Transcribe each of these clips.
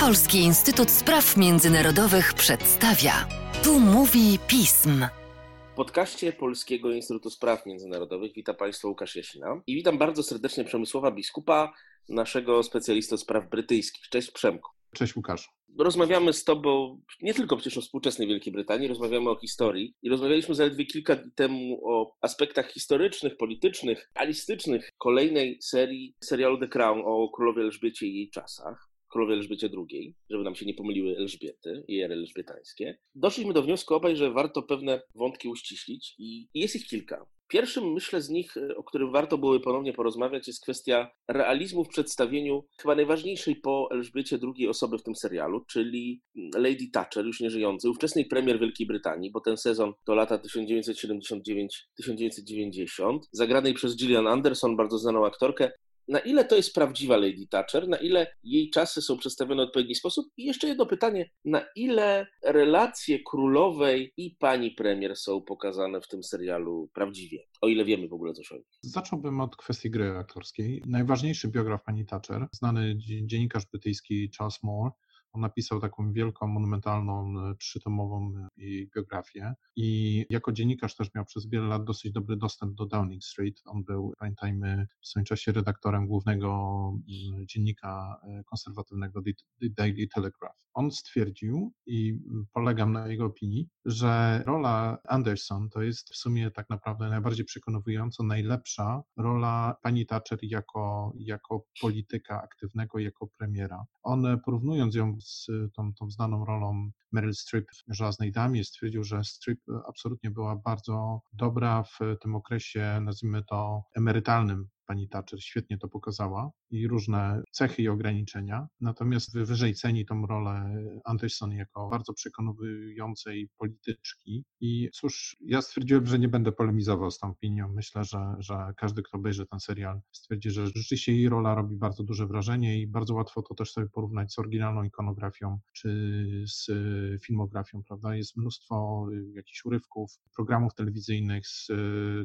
Polski Instytut Spraw Międzynarodowych przedstawia. Tu mówi pism. W podcaście Polskiego Instytutu Spraw Międzynarodowych witam Państwa Łukasz Jasina i witam bardzo serdecznie Przemysława Biskupa, naszego specjalistę spraw brytyjskich. Cześć Przemku. Cześć Łukasz. Rozmawiamy z Tobą nie tylko przecież o współczesnej Wielkiej Brytanii, rozmawiamy o historii i rozmawialiśmy zaledwie kilka dni temu o aspektach historycznych, politycznych, alistycznych kolejnej serii serialu The Crown o królowej Elżbiecie i jej czasach królowej Elżbiecie II, żeby nam się nie pomyliły Elżbiety i ery elżbietańskie, doszliśmy do wniosku obaj, że warto pewne wątki uściślić i jest ich kilka. Pierwszym, myślę, z nich, e, o którym warto byłoby ponownie porozmawiać, jest kwestia realizmu w przedstawieniu chyba najważniejszej po Elżbiecie II osoby w tym serialu, czyli Lady Thatcher, już nieżyjącej, ówczesnej premier Wielkiej Brytanii, bo ten sezon to lata 1979-1990, zagranej przez Gillian Anderson, bardzo znaną aktorkę na ile to jest prawdziwa Lady Thatcher, na ile jej czasy są przedstawione w odpowiedni sposób. I jeszcze jedno pytanie, na ile relacje królowej i pani premier są pokazane w tym serialu prawdziwie, o ile wiemy w ogóle coś o nich. Zacząłbym od kwestii gry aktorskiej. Najważniejszy biograf pani Thatcher, znany dziennikarz brytyjski Charles Moore, on napisał taką wielką, monumentalną, e, trzytomową e, biografię i jako dziennikarz też miał przez wiele lat dosyć dobry dostęp do Downing Street. On był, pamiętajmy, w swoim czasie redaktorem głównego dziennika e, konserwatywnego The Daily Telegraph. On stwierdził, i polegam na jego opinii, że rola Anderson to jest w sumie tak naprawdę najbardziej przekonująco najlepsza rola pani Thatcher jako, jako polityka aktywnego, jako premiera. On porównując ją z tą, tą znaną rolą Meryl Streep w Żelaznej Damie, stwierdził, że Streep absolutnie była bardzo dobra w tym okresie, nazwijmy to emerytalnym pani Thatcher świetnie to pokazała i różne cechy i ograniczenia. Natomiast wyżej ceni tą rolę Anderson jako bardzo przekonującej polityczki. I cóż, ja stwierdziłem, że nie będę polemizował z tą opinią. Myślę, że, że każdy, kto obejrzy ten serial, stwierdzi, że rzeczywiście jej rola robi bardzo duże wrażenie i bardzo łatwo to też sobie porównać z oryginalną ikonografią czy z filmografią, prawda? Jest mnóstwo jakichś urywków, programów telewizyjnych z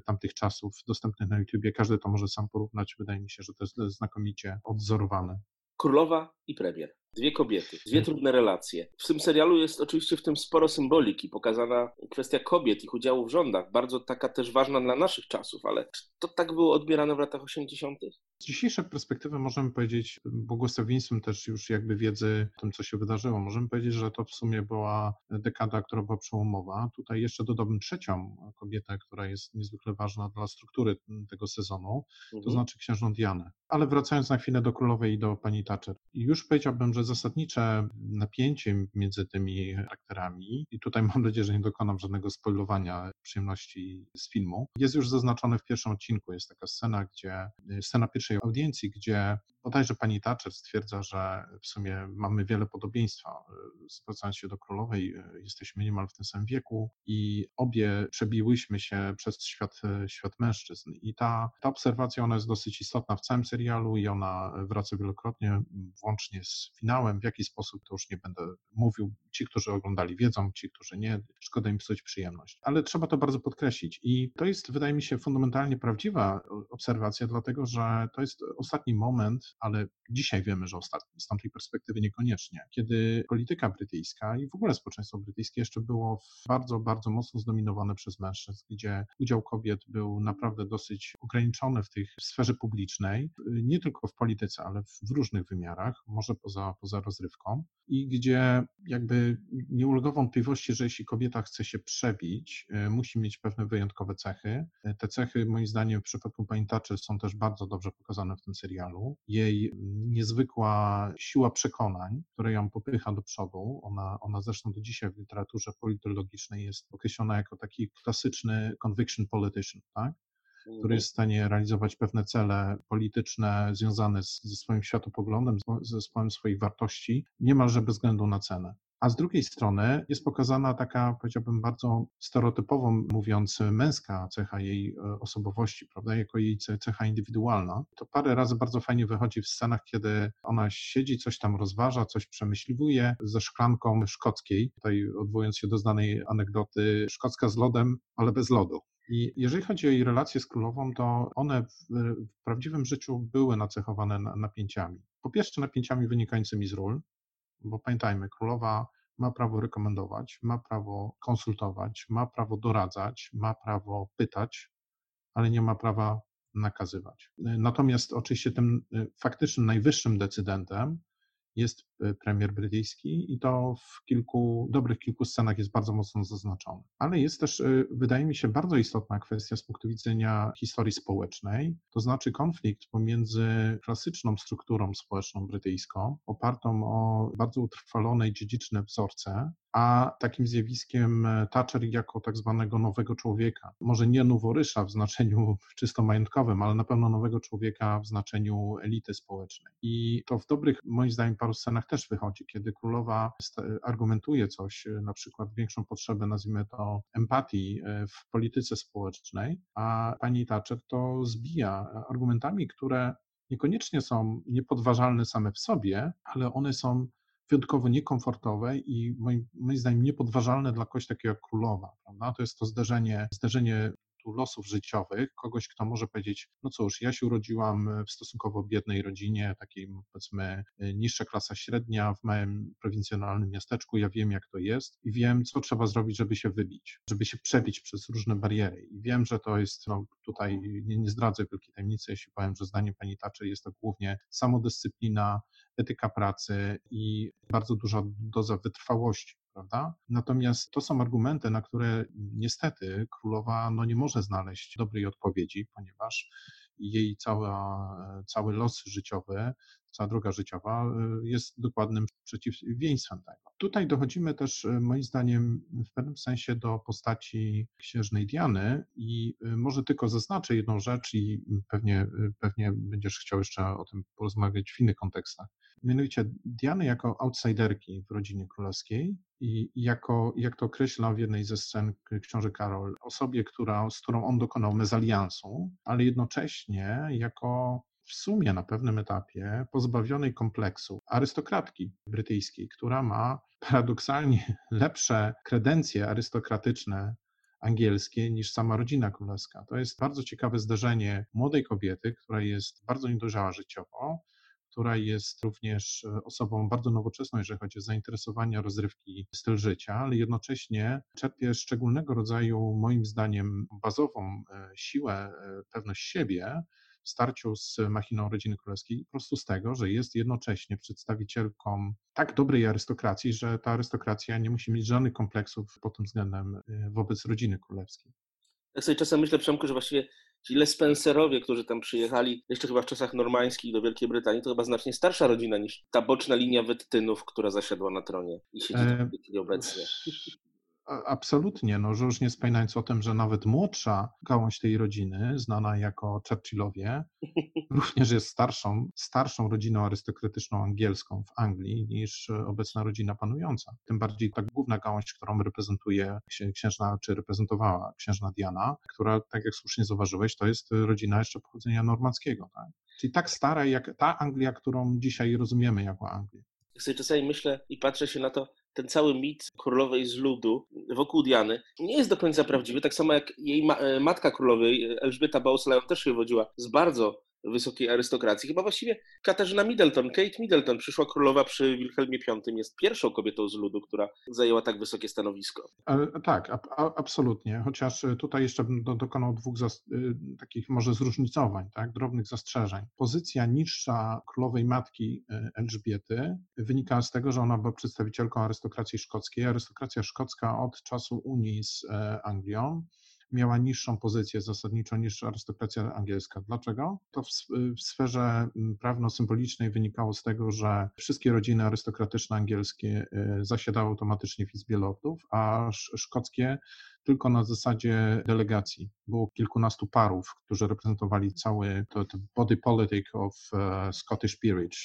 tamtych czasów dostępnych na YouTubie. Każdy to może sam porównać. Wydaje mi się, że to jest znakomicie odwzorowane. Królowa i premier. Dwie kobiety, dwie trudne relacje. W tym serialu jest oczywiście w tym sporo symboliki, pokazana kwestia kobiet, ich udziału w rządach, bardzo taka też ważna dla naszych czasów, ale czy to tak było odbierane w latach 80.? Z dzisiejszej perspektywy możemy powiedzieć, błogosławieństwem też już jakby wiedzy o tym, co się wydarzyło, możemy powiedzieć, że to w sumie była dekada, która była przełomowa. Tutaj jeszcze dodałbym trzecią kobietę, która jest niezwykle ważna dla struktury tego sezonu, mhm. to znaczy księżną Dianę. Ale wracając na chwilę do królowej i do pani Thatcher. Już powiedziałbym, że zasadnicze napięcie między tymi charakterami, i tutaj mam nadzieję, że nie dokonam żadnego spoilowania przyjemności z filmu, jest już zaznaczone w pierwszym odcinku. Jest taka scena, gdzie, scena pierwszej audiencji, gdzie bodajże pani Thatcher stwierdza, że w sumie mamy wiele podobieństwa. Zwracając się do królowej, jesteśmy niemal w tym samym wieku i obie przebiłyśmy się przez świat, świat mężczyzn. I ta, ta obserwacja, ona jest dosyć istotna w całym serialu i ona wraca wielokrotnie, włącznie z finałem. W jaki sposób to już nie będę mówił. Ci, którzy oglądali, wiedzą, ci, którzy nie, szkoda im psuć przyjemność. Ale trzeba to bardzo podkreślić. I to jest, wydaje mi się, fundamentalnie prawdziwa obserwacja, dlatego że to jest ostatni moment, ale dzisiaj wiemy, że ostatni, z tamtej perspektywy niekoniecznie, kiedy polityka brytyjska i w ogóle społeczeństwo brytyjskie jeszcze było bardzo, bardzo mocno zdominowane przez mężczyzn, gdzie udział kobiet był naprawdę dosyć ograniczony w tej sferze publicznej, nie tylko w polityce, ale w różnych wymiarach, może poza, poza rozrywką, i gdzie jakby nie ulega wątpliwości, że jeśli kobieta chce się przebić, e, musi mieć pewne wyjątkowe cechy. E, te cechy, moim zdaniem, w przypadku pani Thatcher są też bardzo dobrze pokazane w tym serialu. Jej niezwykła siła przekonań, która ją popycha do przodu, ona, ona zresztą do dzisiaj w literaturze politologicznej jest określona jako taki klasyczny conviction politician, tak? który mhm. jest w stanie realizować pewne cele polityczne związane z, ze swoim światopoglądem, z zespołem swoich wartości, niemalże bez względu na cenę. A z drugiej strony jest pokazana taka, powiedziałbym, bardzo stereotypowo mówiąc, męska cecha jej e, osobowości, prawda, jako jej cecha indywidualna. To parę razy bardzo fajnie wychodzi w scenach, kiedy ona siedzi, coś tam rozważa, coś przemyśliwuje ze szklanką szkockiej. Tutaj odwołując się do znanej anegdoty, szkocka z lodem, ale bez lodu. I jeżeli chodzi o jej relacje z królową, to one w, w prawdziwym życiu były nacechowane napięciami. Po pierwsze, napięciami wynikającymi z ról, bo pamiętajmy, królowa ma prawo rekomendować, ma prawo konsultować, ma prawo doradzać, ma prawo pytać, ale nie ma prawa nakazywać. Natomiast oczywiście tym y, faktycznym najwyższym decydentem jest premier brytyjski i to w kilku, dobrych kilku scenach jest bardzo mocno zaznaczone. Ale jest też, y, wydaje mi się, bardzo istotna kwestia z punktu widzenia historii społecznej, to znaczy konflikt pomiędzy klasyczną strukturą społeczną brytyjską, opartą o bardzo utrwalone i dziedziczne wzorce, a takim zjawiskiem e, Thatcher jako tak zwanego nowego człowieka. Może nie noworysza w znaczeniu czysto majątkowym, ale na pewno nowego człowieka w znaczeniu elity społecznej. I to w dobrych, moim zdaniem, paru scenach też wychodzi, kiedy królowa argumentuje coś, e, na przykład większą potrzebę, nazwijmy to, empatii e, w polityce społecznej, a pani Thatcher to zbija argumentami, które niekoniecznie są niepodważalne same w sobie, ale one są wyjątkowo niekomfortowe i moim, moim zdaniem niepodważalne dla kogoś takiego jak królowa. Prawda? To jest to zderzenie, zderzenie losów życiowych, kogoś, kto może powiedzieć, no cóż, ja się urodziłam w stosunkowo biednej rodzinie, takiej powiedzmy niższa klasa średnia w małym prowincjonalnym miasteczku, ja wiem jak to jest i wiem, co trzeba zrobić, żeby się wybić, żeby się przebić przez różne bariery. I wiem, że to jest, no tutaj nie, nie zdradzę wielkiej tajemnicy, jeśli powiem, że zdaniem pani Thatcher jest to głównie samodyscyplina, etyka pracy i bardzo duża doza wytrwałości prawda? Natomiast to są argumenty, na które niestety królowa no, nie może znaleźć dobrej odpowiedzi, ponieważ jej cała, cały los życiowy, cała droga życiowa y, jest dokładnym przeciwieństwem tego. Tutaj dochodzimy też, y, moim zdaniem, w pewnym sensie do postaci księżnej Diany i y, może tylko zaznaczę jedną rzecz i pewnie, pewnie będziesz chciał jeszcze o tym porozmawiać w innych kontekstach. Mianowicie Diany jako outsiderki w rodzinie królewskiej i jako, jak to określa w jednej ze scen książę Karol, osobie, która, z którą on dokonał mezaliansu, ale jednocześnie jako w sumie na pewnym etapie pozbawionej kompleksu arystokratki brytyjskiej, która ma paradoksalnie lepsze kredencje arystokratyczne angielskie niż sama rodzina królewska. To jest bardzo ciekawe zderzenie młodej kobiety, która jest bardzo niedojrzała życiowo, która jest również e, osobą bardzo nowoczesną, jeżeli chodzi o zainteresowania, rozrywki, styl życia, ale jednocześnie czerpie szczególnego rodzaju, moim zdaniem, bazową e, siłę, e, pewność siebie w starciu z machiną rodziny królewskiej, po prostu z tego, że jest jednocześnie przedstawicielką tak dobrej arystokracji, że ta arystokracja nie musi mieć żadnych kompleksów pod tym względem wobec rodziny królewskiej. Tak sobie czasem myślę, Przemku, że właściwie Ci Spencerowie, którzy tam przyjechali jeszcze chyba w czasach normańskich do Wielkiej Brytanii, to chyba znacznie starsza rodzina niż ta boczna linia Wettynów, która zasiadła na tronie i siedzi e... obecnie. Absolutnie, no, że już nie wspominając o tym, że nawet młodsza gałąź tej rodziny, znana jako Churchillowie, również jest starszą, starszą rodziną arystokratyczną angielską w Anglii niż obecna rodzina panująca. Tym bardziej ta główna gałąź, którą reprezentuje księżna, czy reprezentowała księżna Diana, która, tak jak słusznie zauważyłeś, to jest rodzina jeszcze pochodzenia normandzkiego. Tak? Czyli tak stara jak ta Anglia, którą dzisiaj rozumiemy jako Anglię. Jak sobie czasami myślę i patrzę się na to, ten cały mit królowej z ludu wokół Diany nie jest do końca prawdziwy, tak samo jak jej ma e, matka królowej, Elżbieta Bowes-Lyon też się wywodziła z bardzo wysokiej arystokracji. Chyba właściwie Katarzyna Middleton, Kate Middleton, przyszła królowa przy Wilhelmie V, jest pierwszą kobietą z ludu, która zajęła tak wysokie stanowisko. E, tak, a, a, absolutnie. Chociaż tutaj jeszcze bym do, dokonał dwóch zas, y, takich może zróżnicowań, tak, drobnych zastrzeżeń. Pozycja niższa królowej matki Elżbiety wynika z tego, że ona była przedstawicielką arystokracji szkockiej. Arystokracja szkocka od czasu Unii z e, Anglią miała niższą pozycję zasadniczo niż arystokracja angielska. Dlaczego? To w, w sferze mm, prawno-symbolicznej wynikało z tego, że wszystkie rodziny arystokratyczne angielskie y, zasiadały automatycznie w Izbie Lordów, a szkockie tylko na zasadzie delegacji. Było kilkunastu parów, którzy reprezentowali cały to, to body politic of uh, Scottish peerage.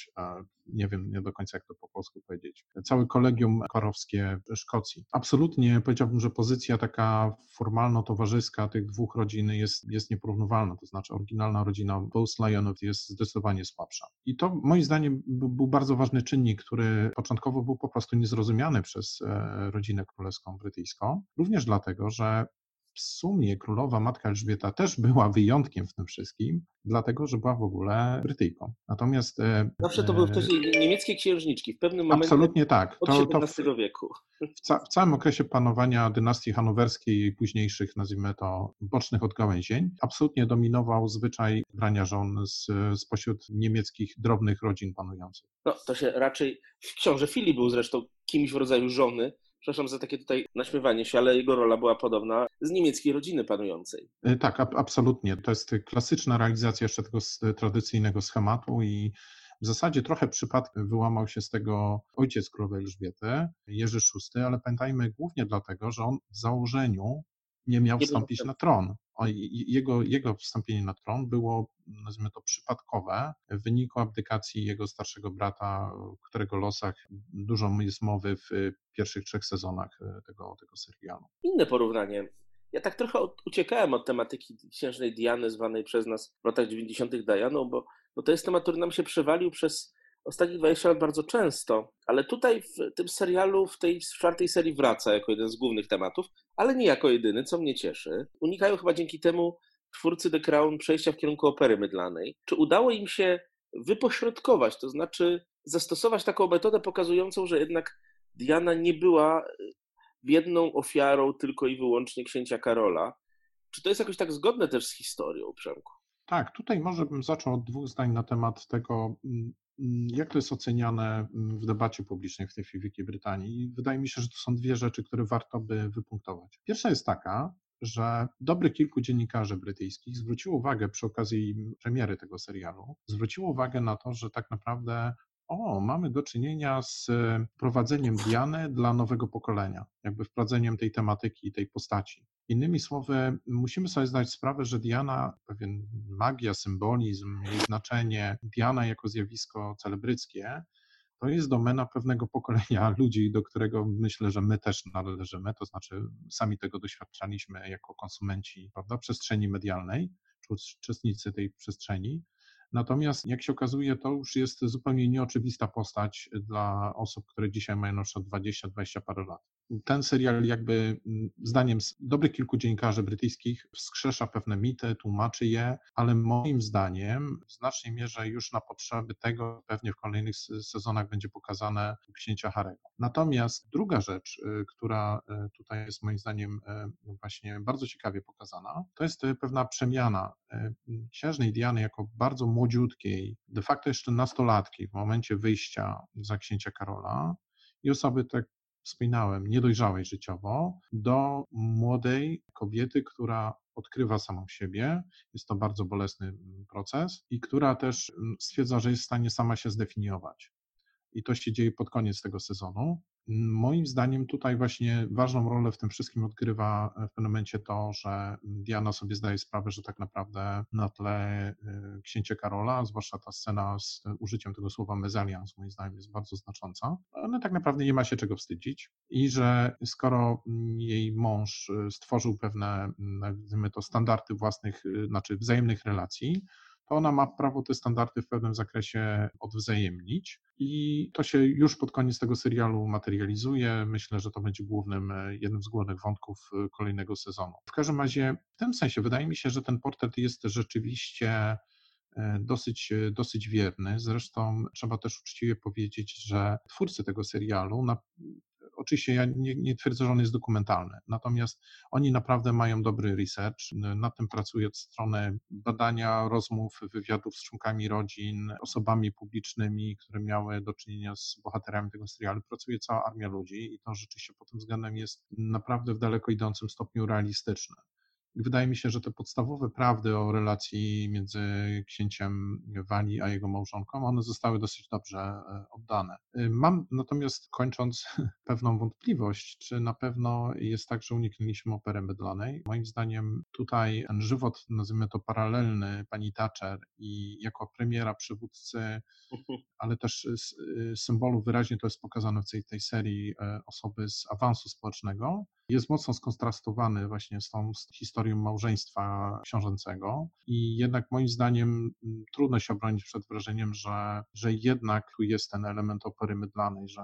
Nie wiem nie do końca, jak to po polsku powiedzieć. Całe kolegium parowskie Szkocji. Absolutnie powiedziałbym, że pozycja taka formalno-towarzyska tych dwóch rodzin jest, jest nieporównywalna. To znaczy, oryginalna rodzina Bowes-Lyonów jest zdecydowanie słabsza. I to moim zdaniem był bardzo ważny czynnik, który początkowo był po prostu niezrozumiany przez e, rodzinę królewską brytyjską. Również dlatego, że w sumie królowa matka Elżbieta też była wyjątkiem w tym wszystkim, dlatego że była w ogóle Brytyjką. Natomiast. E, Zawsze to były wcześniej niemieckie księżniczki, w pewnym momencie. Absolutnie tak. Od to, to w, wieku. W, ca w, całym okresie panowania dynastii hanowerskiej i późniejszych, nazwijmy to, bocznych odgałęzień, absolutnie dominował zwyczaj brania żon z, spośród niemieckich drobnych rodzin panujących. No, to się raczej. Książę Filip był zresztą kimś w rodzaju żony przepraszam za takie tutaj naśmiewanie się, ale jego rola była podobna z niemieckiej rodziny panującej. E, tak, absolutnie. To jest klasyczna realizacja jeszcze tego tradycyjnego schematu i w zasadzie trochę przypadkiem wyłamał się z tego ojciec królowej Elżbiety, Jerzy VI, ale pamiętajmy głównie dlatego, że on w założeniu nie miał wstąpić na tron. Jego, jego wstąpienie na tron było, nazwijmy to, przypadkowe w wyniku abdykacji jego starszego brata, którego losach dużo jest mowy w pierwszych trzech sezonach e, tego, tego serialu. Inne porównanie. Ja tak trochę uciekałem od tematyki księżnej Diany, zwanej przez nas w latach 90. Dianą, bo, bo to jest temat, który nam się przewalił przez ostatnich 20 lat bardzo często, ale tutaj w tym serialu, w tej czwartej serii wraca jako jeden z głównych tematów, ale nie jako jedyny, co mnie cieszy. Unikają chyba dzięki temu twórcy The Crown przejścia w kierunku opery mydlanej. Czy udało im się wypośrodkować, to znaczy zastosować taką metodę pokazującą, że jednak Diana nie była biedną ofiarą tylko i wyłącznie księcia Karola? Czy to jest jakoś tak zgodne też z historią, Przemku? Tak, tutaj może bym zaczął od dwóch zdań na temat tego, Mm, jak to jest oceniane mm, w debacie publicznej w tej chwili w Wielkiej Brytanii? Wydaje mi się, że to są dwie rzeczy, które warto by wypunktować. Pierwsza jest taka, że dobre kilku dziennikarzy brytyjskich zwróciło uwagę przy okazji premiery tego serialu, zwróciło uwagę na to, że tak naprawdę o, mamy do czynienia z prowadzeniem Diany dla nowego pokolenia, jakby wprowadzeniem tej tematyki, tej postaci. Innymi słowy, musimy sobie zdać sprawę, że Diana, pewien magia, symbolizm, jej znaczenie, Diana jako zjawisko celebryckie, to jest domena pewnego pokolenia ludzi, do którego myślę, że my też należymy, to znaczy sami tego doświadczaliśmy jako konsumenci prawda, przestrzeni medialnej, czy uczestnicy tej przestrzeni. Natomiast jak się okazuje, to już jest zupełnie nieoczywista postać dla osób, które dzisiaj mają na przykład 20-20 parę lat ten serial jakby mm, zdaniem dobrych kilku dziennikarzy brytyjskich wskrzesza pewne mity, tłumaczy je, ale moim zdaniem w znacznej mierze już na potrzeby tego pewnie w kolejnych sezonach będzie pokazane księcia Harego. Natomiast druga rzecz, y, która y, tutaj jest moim zdaniem y, właśnie bardzo ciekawie pokazana, to jest pewna przemiana księżnej Diany jako bardzo młodziutkiej, de facto jeszcze nastolatki w momencie wyjścia za księcia Karola i osoby tak wspominałem, niedojrzałej życiowo, do młodej kobiety, która odkrywa samą siebie. Jest to bardzo bolesny mm, proces i która też mm, stwierdza, że jest w stanie sama się zdefiniować. I to się dzieje pod koniec tego sezonu. Moim zdaniem tutaj właśnie ważną rolę w tym wszystkim odgrywa w pewnym momencie to, że Diana sobie zdaje sprawę, że tak naprawdę na tle y, księcia Karola, zwłaszcza ta scena z użyciem tego słowa mezalians, moim zdaniem jest bardzo znacząca, ale tak naprawdę nie ma się czego wstydzić i że skoro jej mąż stworzył pewne, nazwijmy to, standardy własnych, znaczy wzajemnych relacji, to ona ma prawo te standardy w pewnym zakresie odwzajemnić. I to się już pod koniec tego serialu materializuje. Myślę, że to będzie głównym, e, jednym z głównych wątków e, kolejnego sezonu. W każdym razie, w tym sensie, wydaje mi się, że ten portret jest rzeczywiście e, dosyć, dosyć wierny. Zresztą trzeba też uczciwie powiedzieć, że twórcy tego serialu na, Oczywiście ja nie, nie, twierdzę, że on jest dokumentalny, natomiast oni naprawdę mają dobry research, nad tym pracują od strony badania, rozmów, wywiadów z członkami rodzin, osobami publicznymi, które miały do czynienia z bohaterami tego serialu. Pracuje cała armia ludzi i to rzeczywiście pod tym względem jest naprawdę w daleko idącym stopniu realistyczne. Wydaje mi się, że te podstawowe prawdy o relacji między księciem Wali a jego małżonką, one zostały dosyć dobrze e, oddane. E, mam natomiast, kończąc, pewną wątpliwość, czy na pewno jest tak, że uniknęliśmy opery mydlanej. Moim zdaniem tutaj ten żywot, nazwijmy to paralelny, pani Thatcher i jako premiera przywódcy, ale też symbolu wyraźnie to jest pokazane w tej, tej serii e, osoby z awansu społecznego, jest mocno skontrastowany właśnie z tą z małżeństwa książęcego i jednak moim zdaniem mm, trudno się obronić przed wrażeniem, że, że jednak tu jest ten element opery mydlanej, że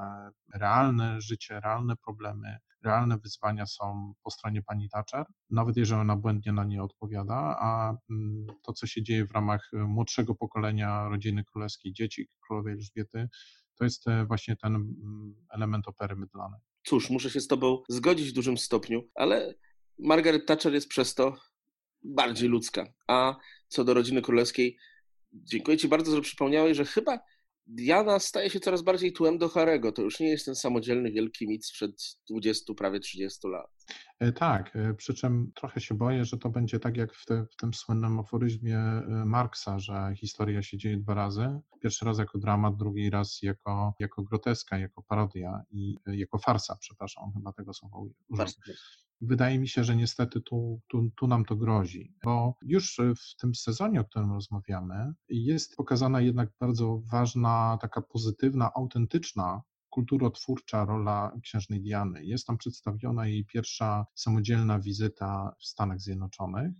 realne życie, realne problemy, realne wyzwania są po stronie pani Thatcher, nawet jeżeli ona błędnie na nie odpowiada, a mm, to, co się dzieje w ramach młodszego pokolenia rodziny królewskiej, dzieci królowej Elżbiety, to jest e, właśnie ten mm, element opery mydlanej. Cóż, muszę się z Tobą zgodzić w dużym stopniu, ale Margaret Thatcher jest przez to bardziej ludzka. A co do rodziny królewskiej, dziękuję Ci bardzo, że przypomniałeś, że chyba Diana staje się coraz bardziej tłem do Harego. To już nie jest ten samodzielny wielki mit sprzed 20, prawie 30 lat. E, tak, e, przy czym trochę się boję, że to będzie tak jak w, te, w, tym słynnym aforyzmie e, Marksa, że historia się dzieje dwa razy. Pierwszy raz jako dramat, drugi raz jako, jako groteska, jako parodia i jako farsa, przepraszam, on chyba tego słowa użył. Wydaje mi się, że niestety tu, tu, tu nam to grozi, bo już w tym sezonie, o którym rozmawiamy, jest pokazana jednak bardzo ważna, taka pozytywna, autentyczna kulturotwórcza rola księżnej Diany. Jest tam przedstawiona jej pierwsza samodzielna wizyta w Stanach Zjednoczonych.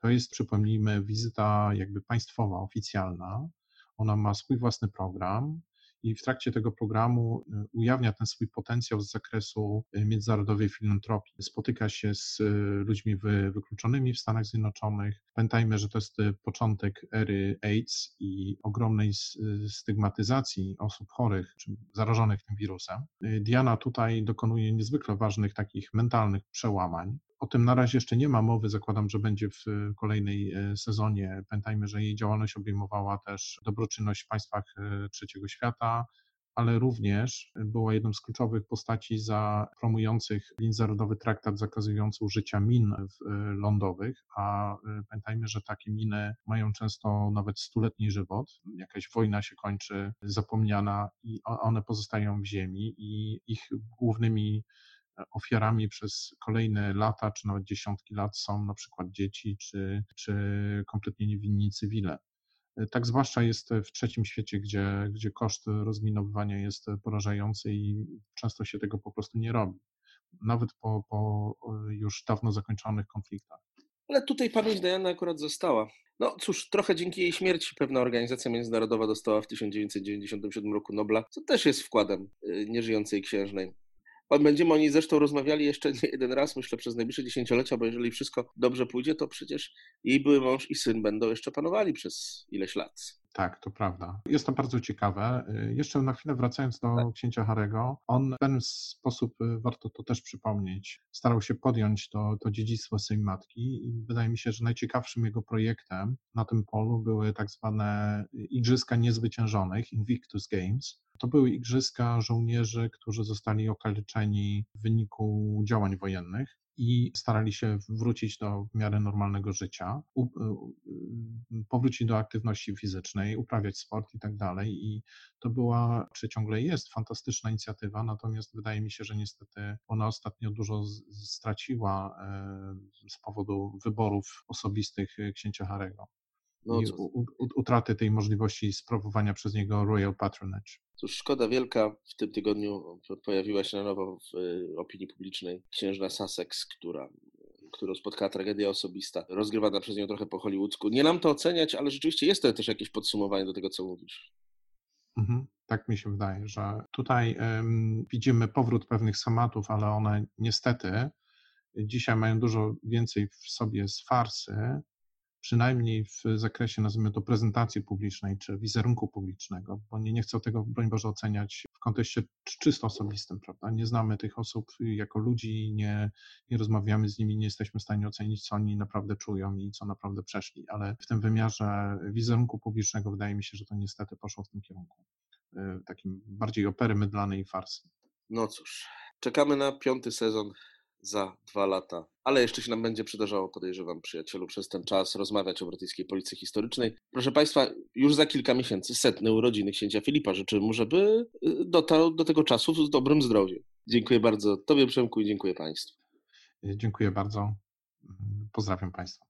To jest, przypomnijmy, wizyta jakby państwowa, oficjalna. Ona ma swój własny program, i w trakcie tego programu y, ujawnia ten swój potencjał z zakresu y, międzynarodowej filantropii. Spotyka się z y, ludźmi wykluczonymi w Stanach Zjednoczonych. Pamiętajmy, że to jest początek ery AIDS i ogromnej stygmatyzacji osób chorych czy zarażonych tym wirusem. Diana tutaj dokonuje niezwykle ważnych takich mentalnych przełamań. O tym na razie jeszcze nie ma mowy, zakładam, że będzie w kolejnej e, sezonie. Pamiętajmy, że jej działalność obejmowała też dobroczynność w państwach e, trzeciego świata, ale również była jedną z kluczowych postaci za promujących międzynarodowy traktat zakazujący użycia min e, lądowych, a pamiętajmy, że takie miny mają często nawet stuletni żywot. Jakaś wojna się kończy, zapomniana i one pozostają w ziemi i ich głównymi ofiarami przez kolejne lata, czy nawet dziesiątki lat są na przykład dzieci, czy, czy kompletnie niewinni cywile. Tak zwłaszcza jest w trzecim świecie, gdzie, gdzie koszt rozminowywania jest porażający i często się tego po prostu nie robi, nawet po, po już dawno zakończonych konfliktach. Ale tutaj pamięć Diana akurat została. No cóż, trochę dzięki jej śmierci pewna organizacja międzynarodowa dostała w 1997 roku Nobla, co też jest wkładem y, nieżyjącej księżnej. Będziemy o niej zresztą rozmawiali jeszcze nie jeden raz, myślę, przez najbliższe dziesięciolecia, bo jeżeli wszystko dobrze pójdzie, to przecież jej były mąż i syn będą jeszcze panowali przez ileś lat. Tak, to prawda. Jest to bardzo ciekawe. Y, jeszcze na chwilę wracając do tak. księcia Harego, on w ten sposób, y, warto to też przypomnieć, starał się podjąć to, to dziedzictwo swojej matki i wydaje mi się, że najciekawszym jego projektem na tym polu były tak zwane Igrzyska Niezwyciężonych, Invictus Games. To były igrzyska żołnierzy, którzy zostali okaleczeni w wyniku działań wojennych i starali się wrócić do w miarę normalnego życia, powrócić do aktywności fizycznej, uprawiać sport i tak dalej. I to była, czy ciągle jest, fantastyczna inicjatywa, natomiast wydaje mi się, że niestety ona ostatnio dużo straciła e, z powodu wyborów osobistych księcia Harego. No, utraty tej możliwości sprawowania przez niego Royal Patronage. Cóż, szkoda wielka. W tym tygodniu pojawiła się na nowo w y, opinii publicznej księżna Sussex, która którą spotkała tragedia osobista, rozgrywana przez nią trochę po hollywoodzku. Nie nam to oceniać, ale rzeczywiście jest to też jakieś podsumowanie do tego, co mówisz. Mhm, tak mi się wydaje, że tutaj widzimy powrót pewnych schematów, ale one niestety dzisiaj mają dużo więcej w sobie z farsy przynajmniej w zakresie, nazwijmy to, prezentacji publicznej czy wizerunku publicznego, bo nie, nie chcę tego, broń Boże, oceniać w kontekście czysto osobistym, prawda? Nie znamy tych osób jako ludzi, nie, nie rozmawiamy z nimi, nie jesteśmy w stanie ocenić, co oni naprawdę czują i co naprawdę przeszli, ale w tym wymiarze wizerunku publicznego wydaje mi się, że to niestety poszło w tym kierunku, y, takim bardziej opery mydlanej i farsy. No cóż, czekamy na piąty sezon za dwa lata. Ale jeszcze się nam będzie przydarzało, podejrzewam, przyjacielu, przez ten czas rozmawiać o brytyjskiej policji historycznej. Proszę Państwa, już za kilka miesięcy setne urodziny księcia Filipa. Życzę mu, żeby y, dotarł do tego czasu z dobrym zdrowiem. Dziękuję bardzo Tobie, Przemku, i dziękuję Państwu. Dziękuję bardzo. Pozdrawiam Państwa.